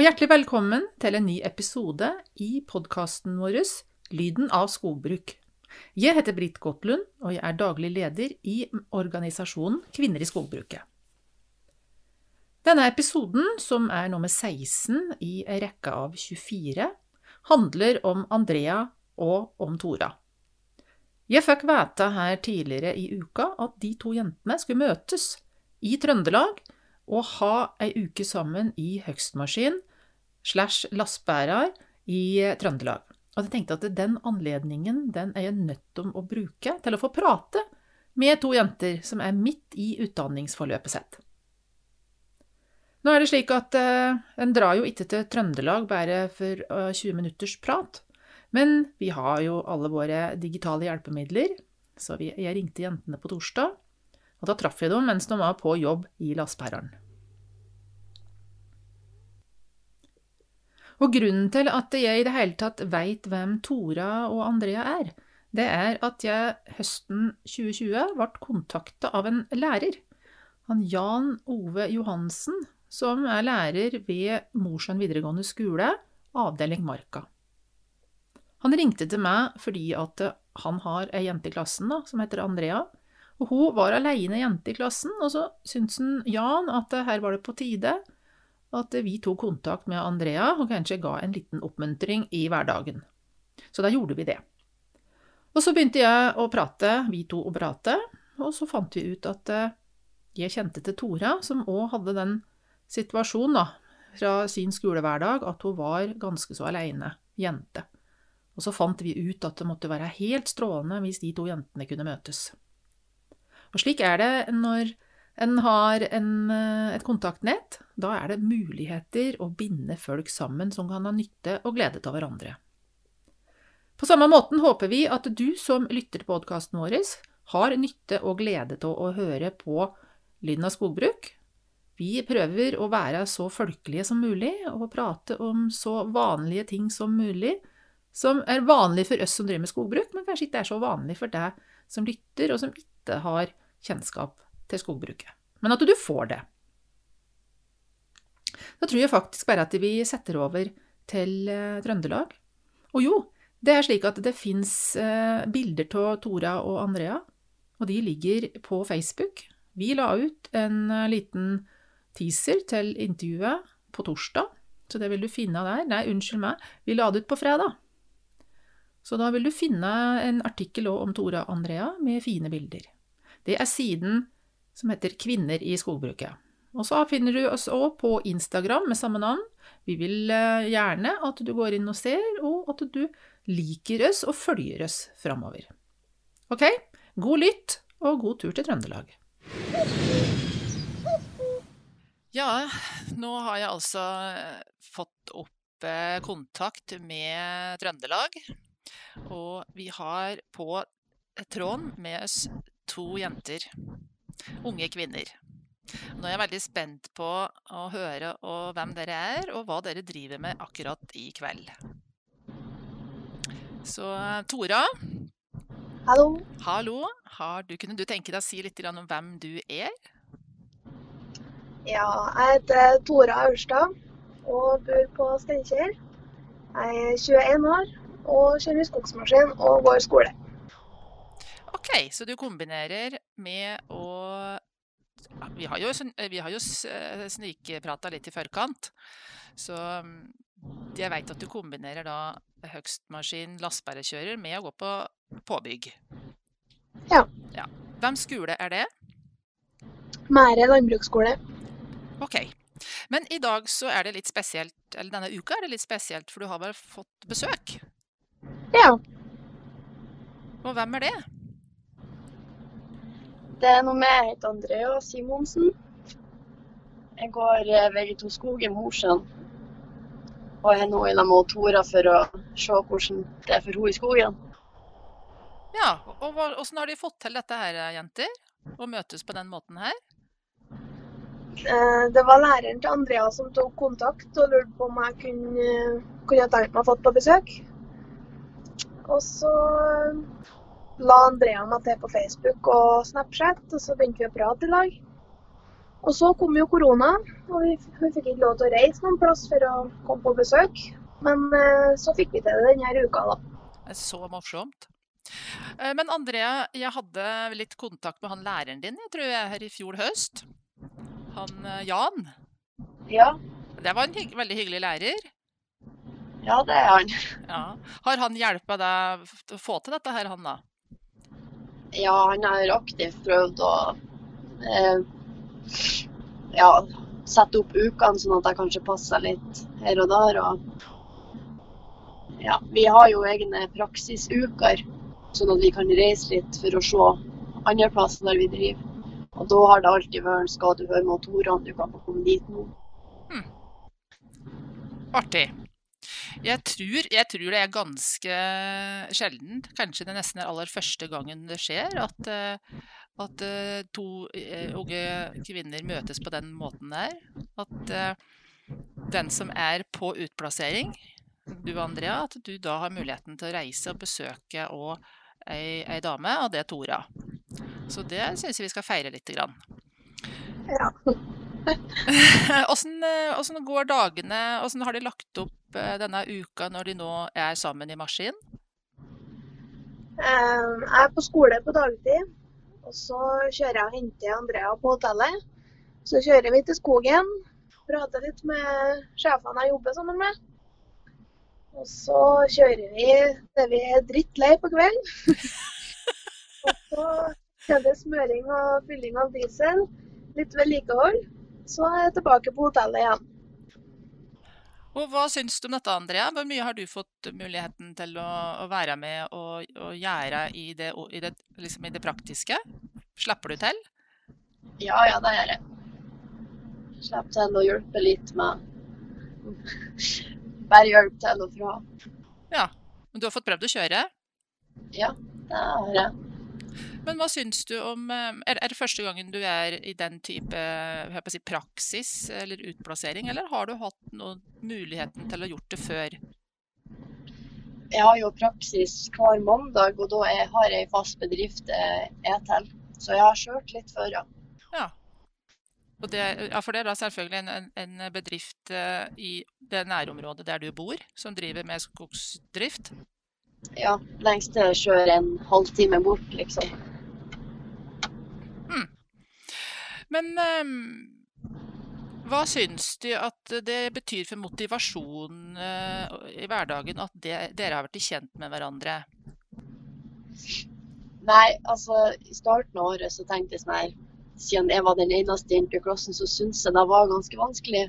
Og hjertelig velkommen til en ny episode i podkasten vår Lyden av skogbruk. Jeg heter Britt Gottlund, og jeg er daglig leder i organisasjonen Kvinner i skogbruket. Denne episoden, som er nummer 16 i ei rekke av 24, handler om Andrea og om Tora. Jeg fikk vite her tidligere i uka at de to jentene skulle møtes i Trøndelag og ha ei uke sammen i høgstmaskin slash lastebærer i Trøndelag. Og jeg tenkte at den anledningen den er jeg nødt til å bruke til å få prate med to jenter som er midt i utdanningsforløpet sitt. Nå er det slik at eh, en drar jo ikke til Trøndelag bare for eh, 20 minutters prat, men vi har jo alle våre digitale hjelpemidler, så vi, jeg ringte jentene på torsdag og da traff jeg dem mens de var på jobb i lastebæreren. Og grunnen til at jeg i det hele tatt veit hvem Tora og Andrea er, det er at jeg høsten 2020 ble kontakta av en lærer, han Jan Ove Johansen, som er lærer ved Mosjøen videregående skole, avdeling Marka. Han ringte til meg fordi at han har ei jente i klassen da, som heter Andrea, og hun var aleine jente i klassen, og så syntes han Jan at her var det på tide at vi tok kontakt med Andrea og kanskje ga en liten oppmuntring i hverdagen. Så da gjorde vi det. Og så begynte jeg å prate, vi to å prate, og så fant vi ut at jeg kjente til Tora, som òg hadde den situasjonen da, fra sin skolehverdag at hun var ganske så aleine jente. Og så fant vi ut at det måtte være helt strålende hvis de to jentene kunne møtes. Og slik er det når en har en, et kontaktnett. Da er det muligheter å binde folk sammen som kan ha nytte og glede av hverandre. På samme måten håper vi at du som lytter til podkasten vår, har nytte og glede av å høre på Lyden av skogbruk. Vi prøver å være så folkelige som mulig og prate om så vanlige ting som mulig, som er vanlig for oss som driver med skogbruk, men kanskje ikke er så vanlig for deg som lytter, og som ikke har kjennskap til skogbruket. Men at du får det. Da tror jeg faktisk bare at vi setter over til eh, Trøndelag. Og jo, det er slik at det fins eh, bilder av Tora og Andrea, og de ligger på Facebook. Vi la ut en eh, liten teaser til intervjuet på torsdag, så det vil du finne der. Nei, unnskyld meg, vi la det ut på fredag. Så da vil du finne en artikkel om Tora og Andrea med fine bilder. Det er siden som heter Kvinner i skogbruket. Og så finner du oss òg på Instagram med samme navn. Vi vil gjerne at du går inn og ser, og at du liker oss og følger oss framover. Ok, god lytt og god tur til Trøndelag. Ja, nå har jeg altså fått opp kontakt med Trøndelag. Og vi har på tråden med oss to jenter. Unge kvinner. Nå er jeg veldig spent på å høre hvem dere er, og hva dere driver med akkurat i kveld. Så Tora. Hallo. Hallo. Har du, kunne du tenke deg å si litt om hvem du er? Ja, jeg heter Tora Aurstad og bor på Steinkjer. Jeg er 21 år og kjører skogsmaskin og går skole. Ok, så du kombinerer med å Vi har jo, vi har jo snikprata litt i forkant, så jeg veit at du kombinerer da høgstmaskin lastebærekjører med å gå på påbygg. Ja. ja. Hvem skole er det? Mære landbruksskole. Ok. Men i dag så er det litt spesielt, eller denne uka er det litt spesielt, for du har vel fått besøk? Ja. Og hvem er det? Det er noe med jeg heter Andrea Simonsen. Jeg går eh, VG2 Skogen Mosjøen. Og jeg er nå i lag med Tora for å se hvordan det er for henne i skogen. Ja, og hvordan har de fått til dette her, jenter? Å møtes på den måten her? Eh, Det var læreren til Andrea som tok kontakt og lurte på om jeg kunne, kunne tenkt meg å få på besøk. Og så la Andrea meg til på Facebook og Snapchat, og så begynte vi å prate i lag. Og så kom jo korona, og vi, vi fikk ikke lov til å reise noen plass for å komme på besøk. Men eh, så fikk vi til det denne uka, da. Så morsomt. Eh, Men Andrea, jeg hadde litt kontakt med han læreren din, jeg tror jeg, her i fjor høst. Han eh, Jan. Ja, Det var en hygg veldig hyggelig lærer. ja det er han. Ja. Har han hjulpet deg å få til dette her, han da? Ja, han har aktivt prøvd å eh, ja, sette opp ukene sånn at jeg kanskje passer litt her og der. Og, ja, vi har jo egne praksisuker, sånn at vi kan reise litt for å se andre plasser der vi driver. Og da har det alltid vært skal du høre motorene, du kan få komme dit nå. Artig. Jeg tror, jeg tror det er ganske sjelden, kanskje det nesten er aller første gangen det skjer, at, eh, at eh, to eh, unge kvinner møtes på den måten der. At den som er på utplassering, du Andrea, at du da har muligheten til å reise og besøke og ei, ei dame, og det er Tora. Så det syns jeg vi skal feire lite grann. Ja. Åssen eh, går dagene? Åssen har de lagt opp eh, denne uka når de nå er sammen i maskin? Jeg er på skole på dagtid, og så kjører jeg og henter Andrea på hotellet. Så kjører vi til skogen, prater litt med sjefene jeg jobber sammen med. Og så kjører vi til vi er drittlei på kvelden. og så er det smøring og fylling av diesel, litt vedlikehold. Så er jeg tilbake på hotellet igjen. Og hva syns du om dette, Andrea? Hvor mye har du fått muligheten til å, å være med og, og gjøre i det, i, det, liksom i det praktiske? Slapper du til? Ja, ja, det gjør jeg. Slipper til å hjelpe litt med Bare hjelp til og fra. Ja. Men du har fått prøvd å kjøre? Ja, det har jeg. Men hva syns du om eh, Er det første gangen du er i den type si, praksis eller utplassering, eller har du hatt noen muligheten til å gjort det før? Jeg har jo praksis hver mandag, og da jeg har jeg fast bedrift jeg er til. Så jeg har kjørt litt før, ja. Ja. Og det, ja, for det er da selvfølgelig en, en, bedrift eh, i det nærområdet der du bor, som driver med skogsdrift. Ja, lengst til jeg kjører en halvtime bort, liksom. Men ehm, hva syns du at det betyr for motivasjon eh, i hverdagen at det, dere har blitt kjent med hverandre? Nei, altså i starten av året så tenkte jeg sånn her Siden jeg var den eneste jenta i klassen, så syntes jeg det var ganske vanskelig.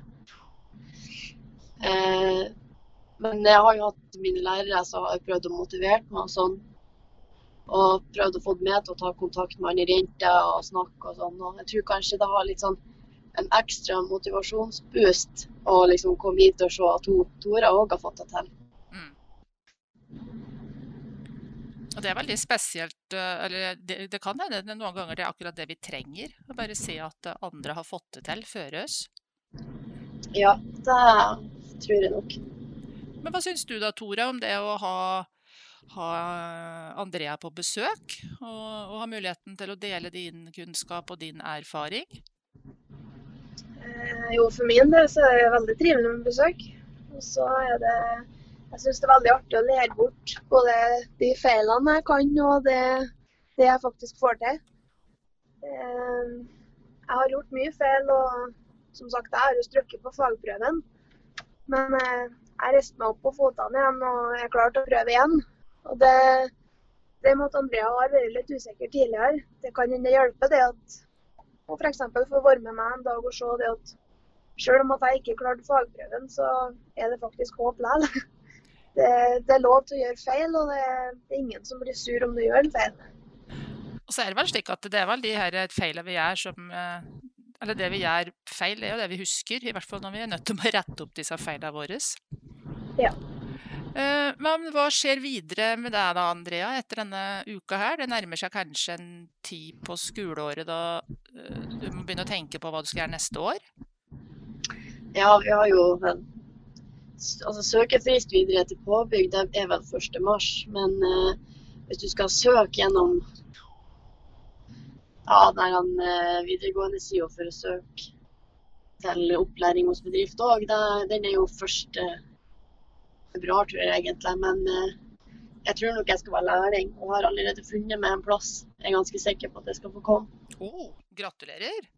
Eh, men jeg har jo hatt mine lærere som har prøvd å motivere meg og sånn. Og prøvd å få meg til å ta kontakt med andre jenter og snakke og sånn. Og jeg tror kanskje det var litt sånn en ekstra motivasjonsboost å liksom komme hit og se at hun, Tora òg har fått det til. Mm. Og det er veldig spesielt, eh, eller det, det kan hende det noen ganger det er akkurat det vi trenger. Å bare se at andre har fått det til før oss. Ja, det tror jeg nok. Men hva syns du da, Tora, om det å ha, ha Andrea på besøk? Og, og ha muligheten til å dele din kunnskap og din erfaring? Eh, jo, for min del så er det veldig trivelig med besøk. Og så er det Jeg syns det er veldig artig å lære bort både de feilene jeg kan, og det, det jeg faktisk får til. Eh, jeg har gjort mye feil, og som sagt, jeg har jo strøkket på fagprøven. Men eh, jeg reiste meg opp på føttene igjen, og jeg til å prøve igjen. Og det, det med at Andrea har vært litt usikker tidligere, det kan hende hjelpe det at hun f.eks. får være med meg en dag og se det at selv om at jeg ikke klarte fagprøven, så er det faktisk håp likevel. det, det, er lov til å gjøre feil, og det, det, er ingen som blir sur om du gjør en feil. Og så er det vel slik at det er vel de her feilene vi gjør som eh, Eller det vi gjør feil, er jo det vi husker. I hvert fall når vi er nødt til å rette opp disse feilene våre. Ja. Eh, men hva skjer videre med deg da, Andrea, etter denne uka her? Det nærmer seg kanskje en tid på skoleåret da eh, du må begynne å tenke på hva du skal gjøre neste år? Ja, vi har jo altså Søkefrist videre til påbygg det er vel 1.3, men uh, hvis du skal søke gjennom ja, der uh, videregående sida for å søke til opplæring hos bedrift òg, den er jo 1. februar, tror jeg egentlig. Men uh, jeg tror nok jeg skal være lærling og har allerede funnet meg en plass. Jeg er ganske sikker på at jeg skal få komme. Oh, gratulerer.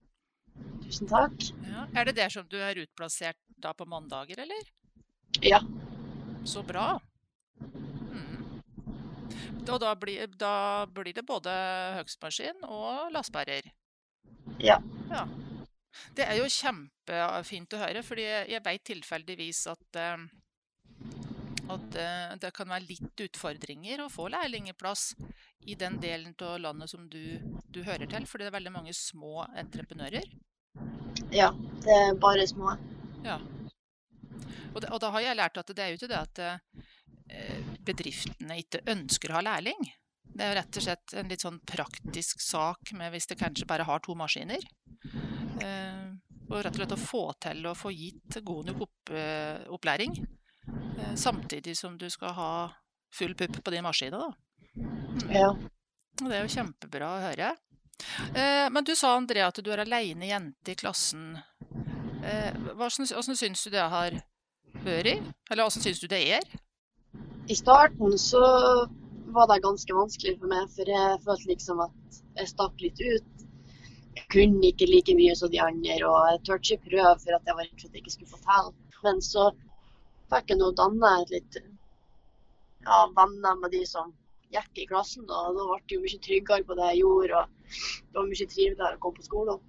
Tusen takk. Ja. Er det der som du er utplassert da på mandager, eller? Ja. Så bra. Mm. Og da blir, da blir, det både høgstmaskin og lastebærer? Ja. ja. Det er jo kjempefint å høre, fordi jeg vet tilfeldigvis at, eh, at eh, det kan være litt utfordringer å få lærlingeplass i den delen av landet som du, du hører til, fordi det er veldig mange små entreprenører. Ja, det er bare små. Ja. Og, det, og, da har jeg lært at det er jo ikke det at eh, bedriftene ikke ønsker å ha lærling. Det er jo rett og slett en litt sånn praktisk sak med hvis det kanskje bare har to maskiner. Eh, og rett og slett å få til å få gitt god nok opp, opplæring. Samtidig som du skal ha full pupp på din maskine, Mm. Ja. Det er jo kjempebra å høre. Eh, men du sa Andrea at du er aleine jente i klassen. Eh, hvordan syns du det har vært? Eller hvordan syns du det er? I starten så var det ganske vanskelig for meg, for jeg følte liksom at jeg stakk litt ut. Jeg kunne ikke like mye som de andre, og jeg turte ikke prøve for at jeg var redd for at jeg ikke skulle fortelle. Men så fikk jeg danne litt ja, venner med de som gikk i klassen, og da ble det jo mye tryggere på det jeg gjorde, og det var mye triveligere å komme på skolen.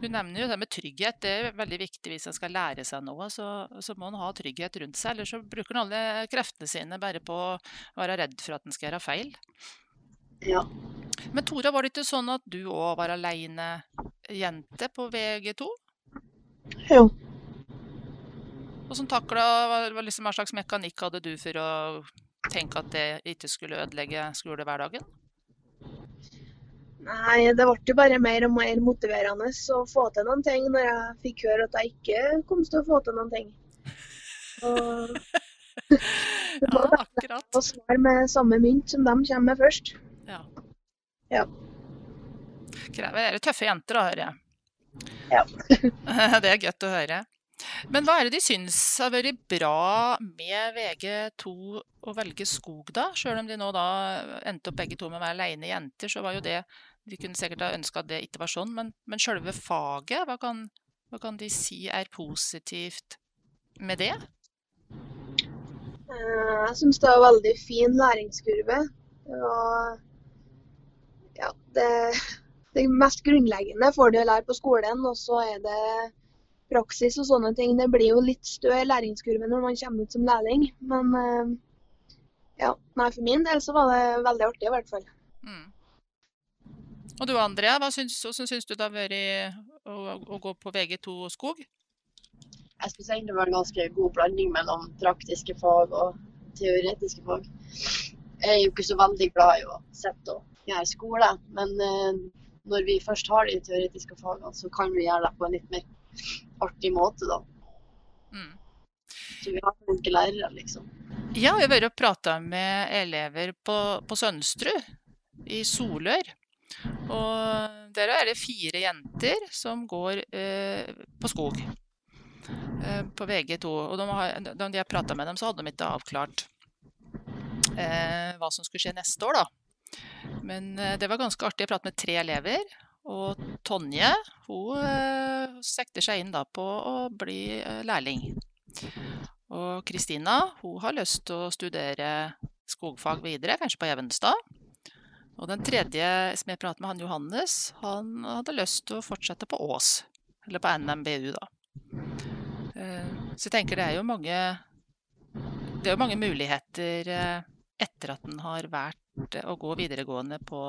Du nevner jo det med trygghet. Det er veldig viktig hvis en skal lære seg noe. Så, så må en ha trygghet rundt seg, ellers så bruker en alle kreftene sine bare på å være redd for at en skal gjøre feil. Ja. Men Tora, var det ikke sånn at du òg var aleinejente på VG2? Jo. Hvordan takla hva, liksom, hva slags mekanikk hadde du for å tenke at det ikke skulle ødelegge skolehverdagen? Nei, det ble jo bare mer og mer motiverende å få til noen ting når jeg fikk høre at jeg ikke kom til å få til noen ting. Og det var ja, akkurat. å svare med samme mynt som de kommer med først. Ja. ja. Krever dere tøffe jenter, da, hører jeg. Ja. det er godt å høre. Men hva er det de syns har vært bra med VG2 å velge skog, da? Sjøl om de nå da endte opp begge to med å være aleine jenter, så var jo det De kunne sikkert ha ønska at det ikke var sånn, men, men sjølve faget, hva kan, hva kan, de si er positivt med det? Eh, jeg syns det var veldig fin læringskurve. Og ja, det, det mest grunnleggende får du lære på skolen, og så er det praksis og sånne ting. Det blir jo litt større læringskurve når man kommer ut som lærling. Men eh, ja, nei, for min del så var det veldig artig i hvert fall. Mm. Og du Andrea, hva syns, hvordan syns du det har vært å, å, gå på VG2 skog? Jeg syns egentlig det var en ganske god blanding mellom praktiske fag og teoretiske fag. Jeg er jo ikke så veldig glad i å sitte og gjøre skole, men eh, når vi først har de teoretiske fagene, så kan vi gjøre det på en litt mer artig måte, da. Mm. Så vi har flinke lærere, liksom. Ja, vi har vært og prata med elever på, på Sønsterud, i Solør. Og der er det fire jenter som går eh, på skog. Eh, på VG2. Og de har, de jeg prata med dem, så hadde de ikke avklart eh, hva som skulle skje neste år, da. Men eh, det var ganske artig. Jeg pratet med tre elever. Og Tonje hun eh, sekter seg inn på å bli eh, lærling. Og Kristina hun har lyst til å studere skogfag videre, kanskje på Evenstad. Og den tredje som jeg pratet med, han Johannes, han hadde lyst til å fortsette på Ås. Eller på NMBU, da. Eh, så jeg tenker det er jo mange det er jo mange muligheter etter at en har vært å gå videregående på,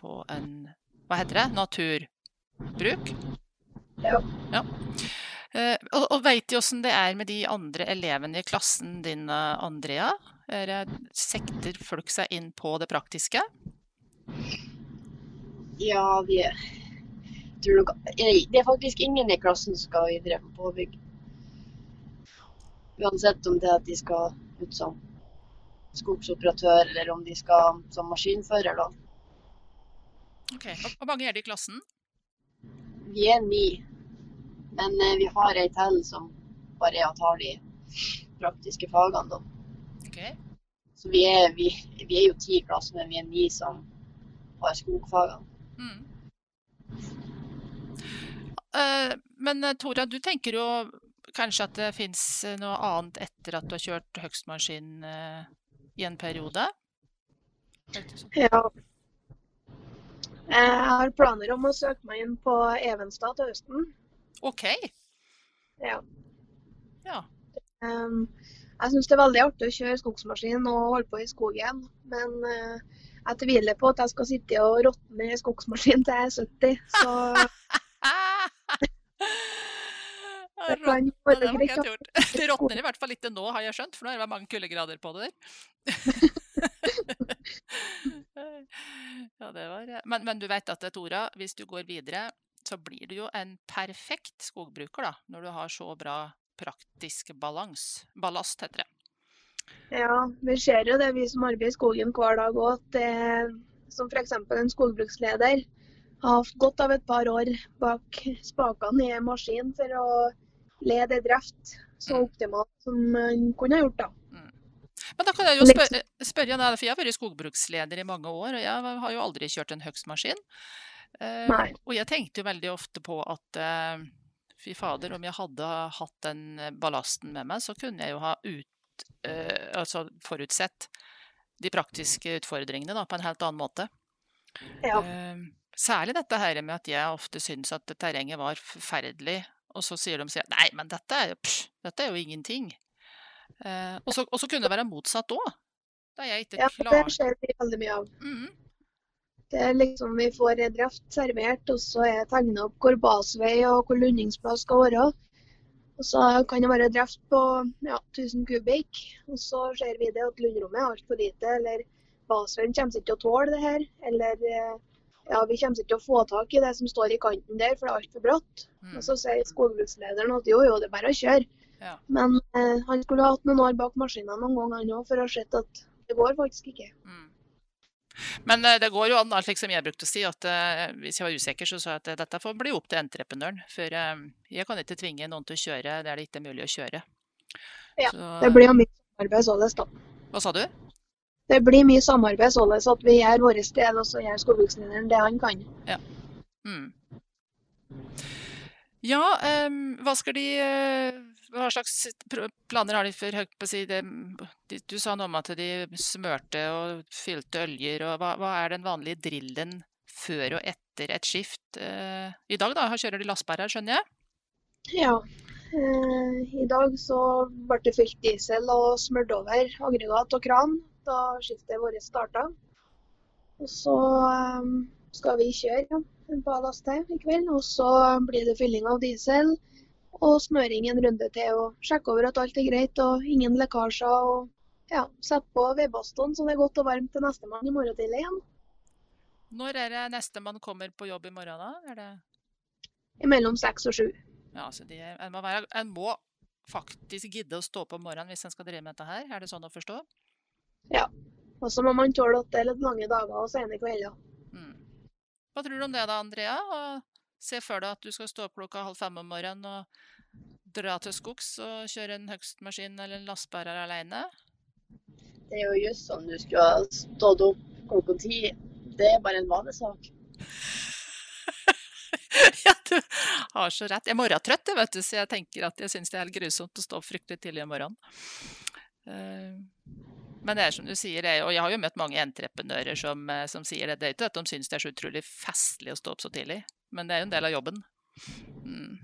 på en Hva heter det? Naturbruk? Ja. ja. Eh, og, og veit du åssen det er med de andre elevene i klassen din, Andrea? Er, sekter folk seg inn på det praktiske? Ja, vi er Det er faktisk ingen i klassen som skal videre på påbygg. Uansett om det er at de skal ut som skogsoperatør, eller om de skal som maskinfører, da. Ok, Hvor mange er det i klassen? Vi er ni. Men eh, vi har ei til som bare tar de praktiske fagene, da. Okay. Så vi er, vi, vi er, jo ti i klassen, men vi er ni som har skogfagene. Mm. Uh, men eh, Tora, du tenker jo kanskje at det fins noe annet etter at du har kjørt høgstmaskin i en periode? Ja. Jeg har planer om å søke meg inn på Evenstad til høsten. OK. Ja. ja. Um, jeg syns det er veldig artig å kjøre skogsmaskin og holde på i skogen, men uh, jeg tviler på at jeg skal sitte og råtne i skogsmaskin til jeg er 70. Så det kan være greit. Det råtner i hvert fall litt nå, har jeg skjønt, for nå er det mange kuldegrader på det der. ja, det var men, men du vet at Tora, hvis du går videre, så blir du jo en perfekt skogbruker, da, når du har så bra praktisk balans. Ballast, heter det. Ja, vi ser jo det, vi som arbeider i skogen hver dag òg, at det, som f.eks. en skogbruksleder har hatt godt av et par år bak spakene i en maskin for å lede drift så mm. optimalt som man kunne ha gjort. da. Men da kan jeg jo spørre, spørre deg, for jeg har vært skogbruksleder i mange år, og jeg har jo aldri kjørt en høgstmaskin. Uh, og jeg tenkte jo veldig ofte på at uh, fy fader, om jeg hadde hatt den ballasten med meg, så kunne jeg jo ha ut, uh, altså forutsett de praktiske utfordringene da, på en helt annen måte. Ja. Særlig dette her med at jeg ofte syns at terrenget var forferdelig og så sier de at nei, men dette er, pff, dette er jo ingenting. Eh, og, så, kunne det være motsatt òg. Ja, det skjer vi veldig mye av. Mm. Det er liksom Vi får en draft servert, og så er det tegna opp hvor basvei og hvor lundingsplass skal være. Og så kan det være draft på ja, 1000 kubikk, og så ser vi det at lundrommet er altfor lite, eller basveien kommer ikke til å tåle det her. Eller eh, ja, vi kommer ikke til å få tak i det som står i kanten der, for det er altfor bratt. Mm. Og så sier skogbrukslederen at jo, jo, det er bare å kjøre. Ja. Men eh, han skulle ha hatt noen år bak maskinen noen gang han òg, for å ha sett at det går faktisk ikke. Mm. Men eh, det går jo an, slik som jeg brukte å si, at eh, hvis jeg var usikker, så sa jeg at dette får bli opp til entreprenøren. For eh, jeg kan ikke tvinge noen til å kjøre der det ikke er mulig å kjøre. Ja, så... det blir jo mye samarbeid således, da. Hva sa du? det blir mye samarbeid således at vi gjør vår del, og så gjør skogbrukslederen det han kan. Ja. Mm. Ja, um, hva skal de uh, Hva slags planer har de for høyt på å si det? Du sa noe om at de smørte og fylte øljer, og hva, hva, er den vanlige drillen før og etter et skift? Uh, I dag da, kjører de lastbærer, skjønner jeg? Ja. Uh, I dag så ble det fylt diesel og smørt over aggregat og kran da skiftet vårt starta. Og så um, skal vi kjøre ja, ballast til i kveld. Og så blir det fylling av diesel og smøring en runde til. Og sjekke over at alt er greit og ingen lekkasjer. og ja, Sette på vedbastene så det er godt og varmt til nestemann i morgen tidlig igjen. Når er det nestemann kommer på jobb i morgen, da? Er det Mellom seks og sju. Ja, så de, en, må være, en må faktisk gidde å stå på om morgenen hvis en skal drive med dette her? Er det sånn å forstå? Ja. Og så må man tåle at det er litt lange dager og sene kvelder. Hva tror du om det da, Andrea? Og se for deg at du skal stå opp klokka halv fem om morgenen og dra til skogs og kjøre en høgstmaskin eller en lastebærer alene? Det er jo just sånn du skulle stått opp klokka ti. Det er bare en vanesak. ja, du har så rett. Jeg er morgentrøtt, vet du, så jeg tenker at jeg syns det er helt grusomt å stå opp fryktelig tidlig om morgenen. Uh, men det er som du sier, og jeg har jo møtt mange entreprenører som, eh, som sier det. Det er ikke at de syns det er så utrolig festlig å stå opp så tidlig, men det er jo en del av jobben. Mm.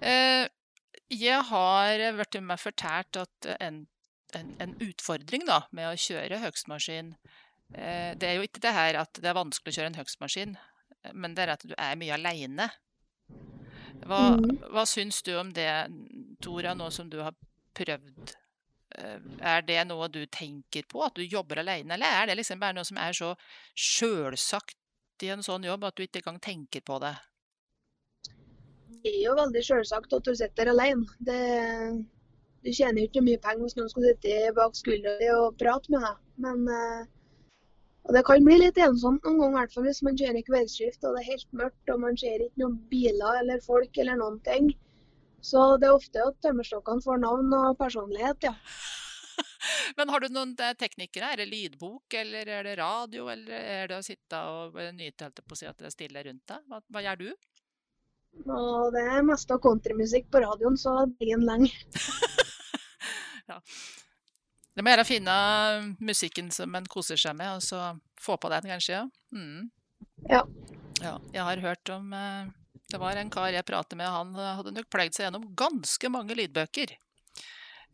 Eh, jeg har blitt meg fortalt at en, en utfordring da, med å kjøre høgstmaskin Eh, det er jo ikke det her at det er vanskelig å kjøre en høgstmaskin, men det er at du er mye aleine. Hva, Mhm. hva syns du om det, Tora, nå som du har prøvd? Eh, Er det noe du tenker på, at du jobber alene, eller er det liksom bare noe som er så sjølsagt i en sånn jobb at du ikke engang tenker på det? Det er jo veldig selvsagt at du sitter alene. Det, du tjener ikke mye penger hvis noen skal sitte bak skuldra di og prate med deg. Men eh, og det kan bli litt ensomt noen ganger, i hvert fall hvis man kjører kveldsskift og det er helt mørkt og man ser ikke noen biler eller folk eller noen ting. Så det er ofte at tømmerstokkene får navn og personlighet, ja. Men har du noen eh, teknikere? Er det lydbok, eller er det radio, eller er det å sitte og eh, nyte helt på å si at det er stille rundt deg? Hva, hva gjør du? Nå, det er mest av countrymusikk på radioen, så det blir en lenge. Det må gjøre å finne musikken som en koser seg med, og så få på den, kanskje. Ja. Mm. Ja. ja. Jeg har hørt om eh, Det var en kar jeg pratet med, han hadde nok pleid seg gjennom ganske mange lydbøker.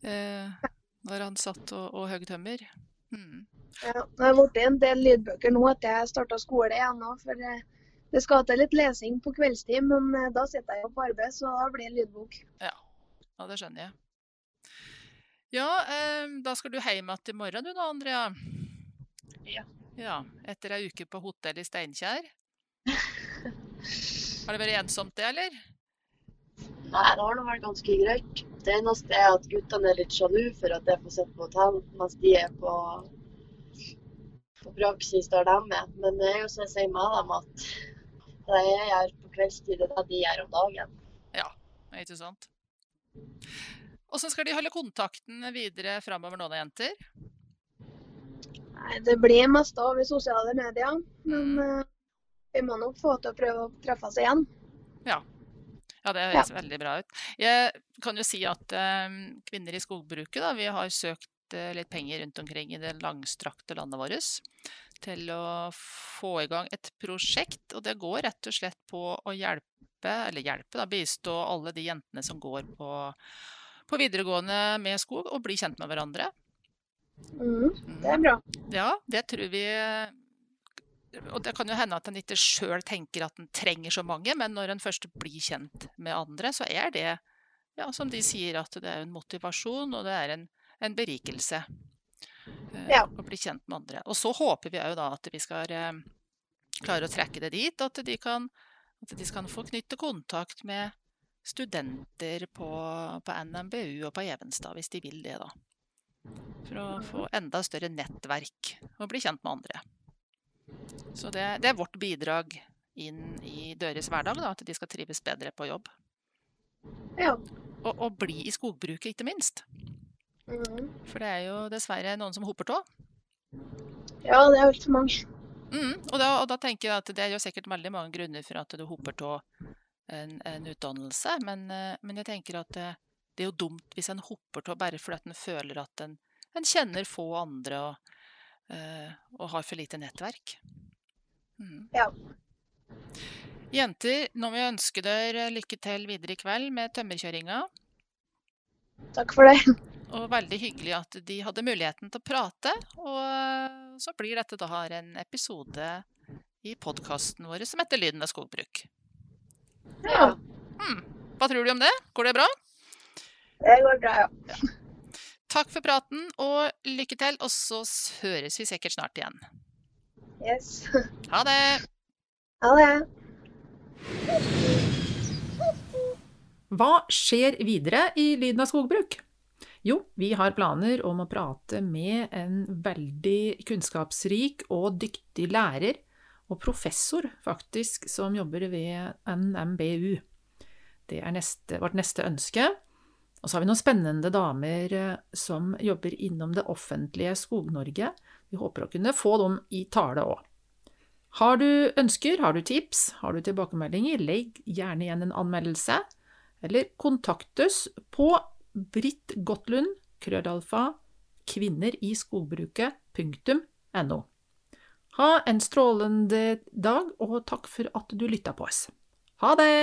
Eh, når han satt og, og høgg tømmer. Mm. Ja, det har blitt en del lydbøker nå etter jeg starta skole igjen. nå, For eh, det skal til litt lesing på kveldstid, men eh, da sitter jeg jo på arbeid, så da blir det lydbok. Ja, det skjønner jeg. Ja, eh, da skal du hjem igjen i morgen du da, Andrea? Ja. Ja, Etter ei uke på hotell i Steinkjer. Har det vært ensomt det, eller? Nei, det har nå vært ganske greit. Det eneste er at guttene er litt sjalu for at jeg får sitte på hotell mens de er på, på praksis der de er. Men det er jo som jeg sier med dem, at det jeg gjør på kveldstid, det de gjør om dagen. Ja, Ikke sant? Hvordan skal de holde kontakten videre framover nå da, jenter? Nei, Det blir mest av i sosiale medier, men eh, vi må nok få til å prøve å treffes igjen. Ja, det høres veldig bra ut. Jeg kan jo si at eh, Kvinner i skogbruket, da, vi har søkt eh, litt penger rundt omkring i det langstrakte landet vårt til å få i gang et prosjekt. Og det går rett og slett på å hjelpe, eller hjelpe, da, bistå alle de jentene som går på, på videregående med skog, og bli kjent med hverandre. Mm, det er bra. Ja, det tror vi Og det kan jo hende at en ikke sjøl tenker at en trenger så mange, men når en først blir kjent med andre, så er det, ja, som de sier, at det er en motivasjon, og det er en, en berikelse. eh, Ja. Å bli kjent med andre. Og så håper vi òg da at vi skal eh, klare å trekke det dit, at de kan, at de kan få knytte kontakt med studenter på, på NMBU og på Evenstad, hvis de vil det, da. For å få enda større nettverk og bli kjent med andre. Så det, det er vårt bidrag inn i deres hverdag, da, at de skal trives bedre på jobb. Ja. Og, og bli i skogbruket, ikke minst. Mm. For det er jo dessverre noen som hoper tå. ja, det er altfor mange. Mm, og, da, og da tenker jeg at det er jo sikkert veldig mange grunner for at du hoper tå en, en utdannelse, men, eh, men jeg tenker at det, det er jo dumt hvis en hopper tå bare fordi at en føler at en, en kjenner få andre og, eh, og har for lite nettverk. Mm. Ja. Jenter, nå må jeg ønske dere lykke til videre i kveld med tømmerkjøringa. Takk for det. Og veldig hyggelig at de hadde muligheten til å prate. Og eh, så blir dette da en episode i podkasten vår som heter Lyden av skogbruk. Ja, Hmm. Hva tror du om det? Går det bra? det går bra, ja. Takk for praten, og lykke til. Og så høres vi sikkert snart igjen. Yes. Ha det! Ha det. Hva skjer videre i Lyden av skogbruk? Jo, vi har planer om å prate med en veldig kunnskapsrik og dyktig lærer, og professor faktisk, som jobber ved NMBU. Det er neste, vårt neste ønske. Og så har vi noen spennende damer eh, som jobber innom det offentlige Skog-Norge. Vi håper å kunne få dem i tale òg. Har du ønsker, har du tips, har du tilbakemeldinger, legg gjerne igjen en anmeldelse eller kontaktes på Britt Gottlund, krødalfa, kvinneriskogbruket.no. Ha en strålende dag, og takk for at du lytta på oss. Ha det!